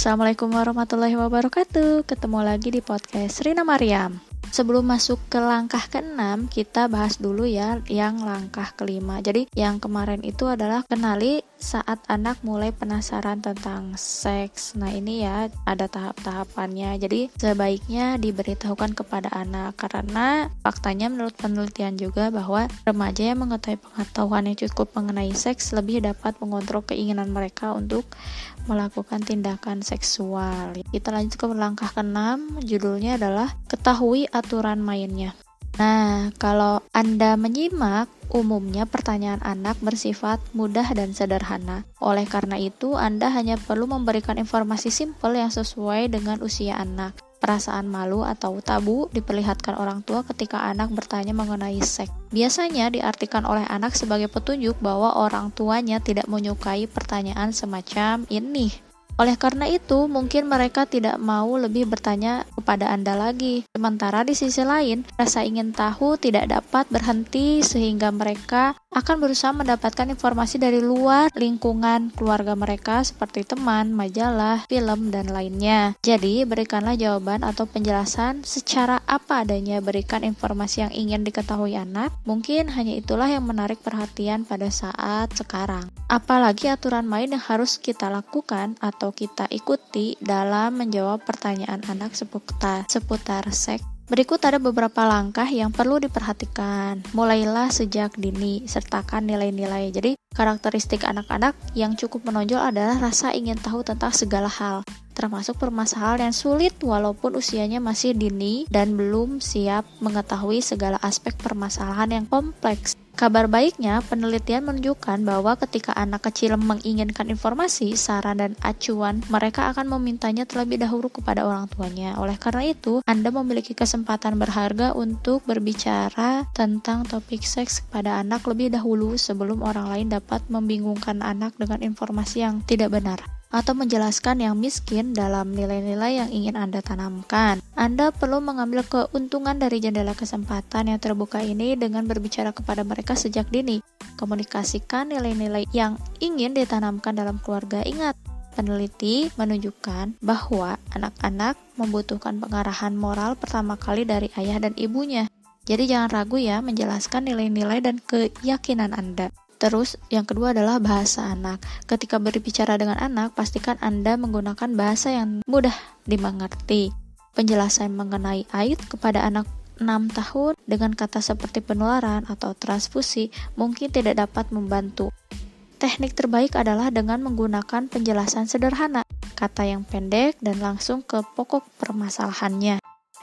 Assalamualaikum warahmatullahi wabarakatuh. Ketemu lagi di podcast Rina Mariam. Sebelum masuk ke langkah keenam, kita bahas dulu ya yang langkah kelima. Jadi yang kemarin itu adalah kenali saat anak mulai penasaran tentang seks. Nah ini ya ada tahap-tahapannya. Jadi sebaiknya diberitahukan kepada anak karena faktanya menurut penelitian juga bahwa remaja yang mengetahui pengetahuan yang cukup mengenai seks lebih dapat mengontrol keinginan mereka untuk melakukan tindakan seksual. Kita lanjut ke langkah keenam, judulnya adalah ketahui aturan mainnya. Nah, kalau Anda menyimak, umumnya pertanyaan anak bersifat mudah dan sederhana. Oleh karena itu, Anda hanya perlu memberikan informasi simpel yang sesuai dengan usia anak. Perasaan malu atau tabu diperlihatkan orang tua ketika anak bertanya mengenai seks. Biasanya diartikan oleh anak sebagai petunjuk bahwa orang tuanya tidak menyukai pertanyaan semacam ini. Oleh karena itu, mungkin mereka tidak mau lebih bertanya kepada Anda lagi. Sementara di sisi lain, rasa ingin tahu tidak dapat berhenti sehingga mereka akan berusaha mendapatkan informasi dari luar lingkungan keluarga mereka seperti teman, majalah, film, dan lainnya. Jadi, berikanlah jawaban atau penjelasan secara apa adanya berikan informasi yang ingin diketahui anak. Mungkin hanya itulah yang menarik perhatian pada saat sekarang. Apalagi aturan main yang harus kita lakukan atau kita ikuti dalam menjawab pertanyaan anak seputar, seputar seks Berikut ada beberapa langkah yang perlu diperhatikan. Mulailah sejak dini, sertakan nilai-nilai. Jadi, karakteristik anak-anak yang cukup menonjol adalah rasa ingin tahu tentang segala hal, termasuk permasalahan yang sulit walaupun usianya masih dini dan belum siap mengetahui segala aspek permasalahan yang kompleks. Kabar baiknya, penelitian menunjukkan bahwa ketika anak kecil menginginkan informasi, saran, dan acuan, mereka akan memintanya terlebih dahulu kepada orang tuanya. Oleh karena itu, Anda memiliki kesempatan berharga untuk berbicara tentang topik seks kepada anak lebih dahulu sebelum orang lain dapat membingungkan anak dengan informasi yang tidak benar atau menjelaskan yang miskin dalam nilai-nilai yang ingin Anda tanamkan. Anda perlu mengambil keuntungan dari jendela kesempatan yang terbuka ini dengan berbicara kepada mereka sejak dini. Komunikasikan nilai-nilai yang ingin ditanamkan dalam keluarga. Ingat, peneliti menunjukkan bahwa anak-anak membutuhkan pengarahan moral pertama kali dari ayah dan ibunya. Jadi jangan ragu ya menjelaskan nilai-nilai dan keyakinan Anda. Terus, yang kedua adalah bahasa anak. Ketika berbicara dengan anak, pastikan Anda menggunakan bahasa yang mudah dimengerti. Penjelasan mengenai aid kepada anak 6 tahun dengan kata seperti penularan atau transfusi mungkin tidak dapat membantu. Teknik terbaik adalah dengan menggunakan penjelasan sederhana, kata yang pendek dan langsung ke pokok permasalahannya.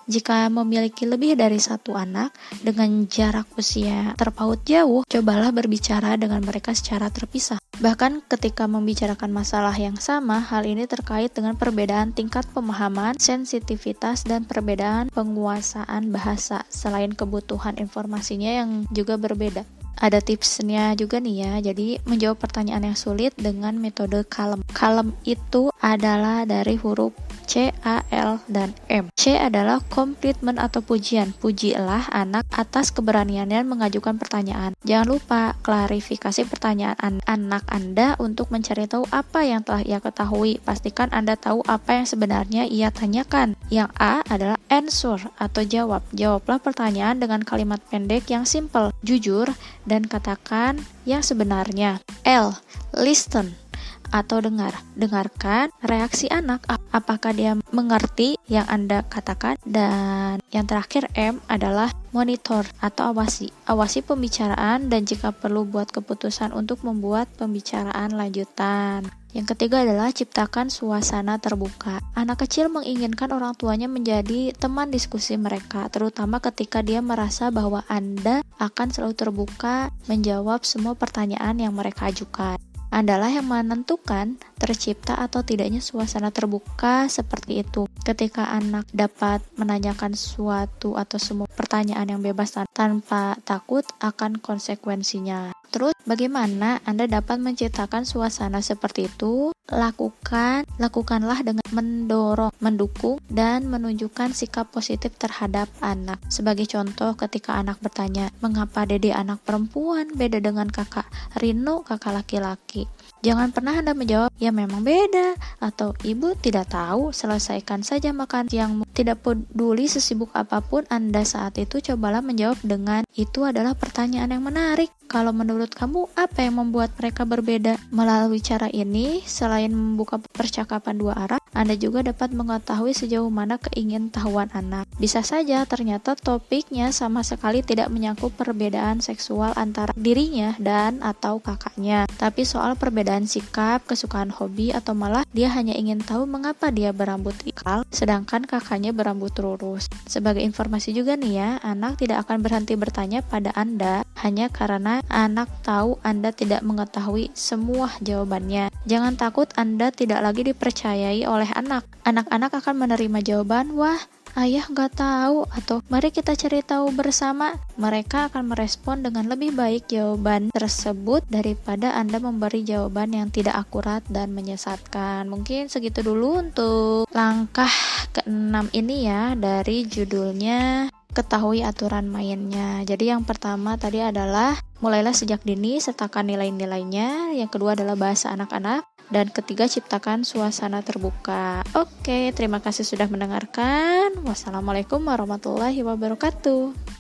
Jika memiliki lebih dari satu anak dengan jarak usia terpaut jauh, cobalah berbicara dengan mereka secara terpisah. Bahkan ketika membicarakan masalah yang sama, hal ini terkait dengan perbedaan tingkat pemahaman, sensitivitas, dan perbedaan penguasaan bahasa, selain kebutuhan informasinya yang juga berbeda ada tipsnya juga nih ya. Jadi menjawab pertanyaan yang sulit dengan metode kalem. Kalem itu adalah dari huruf C, A, L, dan M. C adalah komplitmen atau pujian. Pujilah anak atas keberaniannya mengajukan pertanyaan. Jangan lupa klarifikasi pertanyaan an anak Anda untuk mencari tahu apa yang telah ia ketahui. Pastikan Anda tahu apa yang sebenarnya ia tanyakan. Yang A adalah answer atau jawab. Jawablah pertanyaan dengan kalimat pendek yang simple, jujur, dan katakan yang sebenarnya. L. Listen atau dengar. Dengarkan reaksi anak, apakah dia mengerti yang Anda katakan. Dan yang terakhir M adalah monitor atau awasi. Awasi pembicaraan dan jika perlu buat keputusan untuk membuat pembicaraan lanjutan. Yang ketiga adalah ciptakan suasana terbuka. Anak kecil menginginkan orang tuanya menjadi teman diskusi mereka, terutama ketika dia merasa bahwa Anda akan selalu terbuka menjawab semua pertanyaan yang mereka ajukan adalah yang menentukan tercipta atau tidaknya suasana terbuka seperti itu. Ketika anak dapat menanyakan suatu atau semua pertanyaan yang bebas tanpa takut akan konsekuensinya. Terus, bagaimana Anda dapat menciptakan suasana seperti itu? lakukan, lakukanlah dengan mendorong, mendukung, dan menunjukkan sikap positif terhadap anak. Sebagai contoh, ketika anak bertanya, "Mengapa Dede anak perempuan beda dengan kakak Rino, kakak laki-laki?" Jangan pernah Anda menjawab, "Ya memang beda," atau "Ibu tidak tahu." Selesaikan saja makan yang tidak peduli sesibuk apa pun Anda saat itu, cobalah menjawab dengan, "Itu adalah pertanyaan yang menarik." Kalau menurut kamu, apa yang membuat mereka berbeda? Melalui cara ini, selain membuka percakapan dua arah, Anda juga dapat mengetahui sejauh mana keingin tahuan anak. Bisa saja ternyata topiknya sama sekali tidak menyangkut perbedaan seksual antara dirinya dan atau kakaknya, tapi soal perbedaan sikap, kesukaan hobi, atau malah dia hanya ingin tahu mengapa dia berambut ikal, sedangkan kakaknya berambut lurus. Sebagai informasi juga nih ya, anak tidak akan berhenti bertanya pada Anda hanya karena anak tahu Anda tidak mengetahui semua jawabannya. Jangan takut Anda tidak lagi dipercayai oleh anak. Anak-anak akan menerima jawaban, wah ayah nggak tahu atau mari kita cari tahu bersama mereka akan merespon dengan lebih baik jawaban tersebut daripada Anda memberi jawaban yang tidak akurat dan menyesatkan mungkin segitu dulu untuk langkah keenam ini ya dari judulnya ketahui aturan mainnya. Jadi yang pertama tadi adalah mulailah sejak dini sertakan nilai-nilainya. Yang kedua adalah bahasa anak-anak dan ketiga ciptakan suasana terbuka. Oke, terima kasih sudah mendengarkan. Wassalamualaikum warahmatullahi wabarakatuh.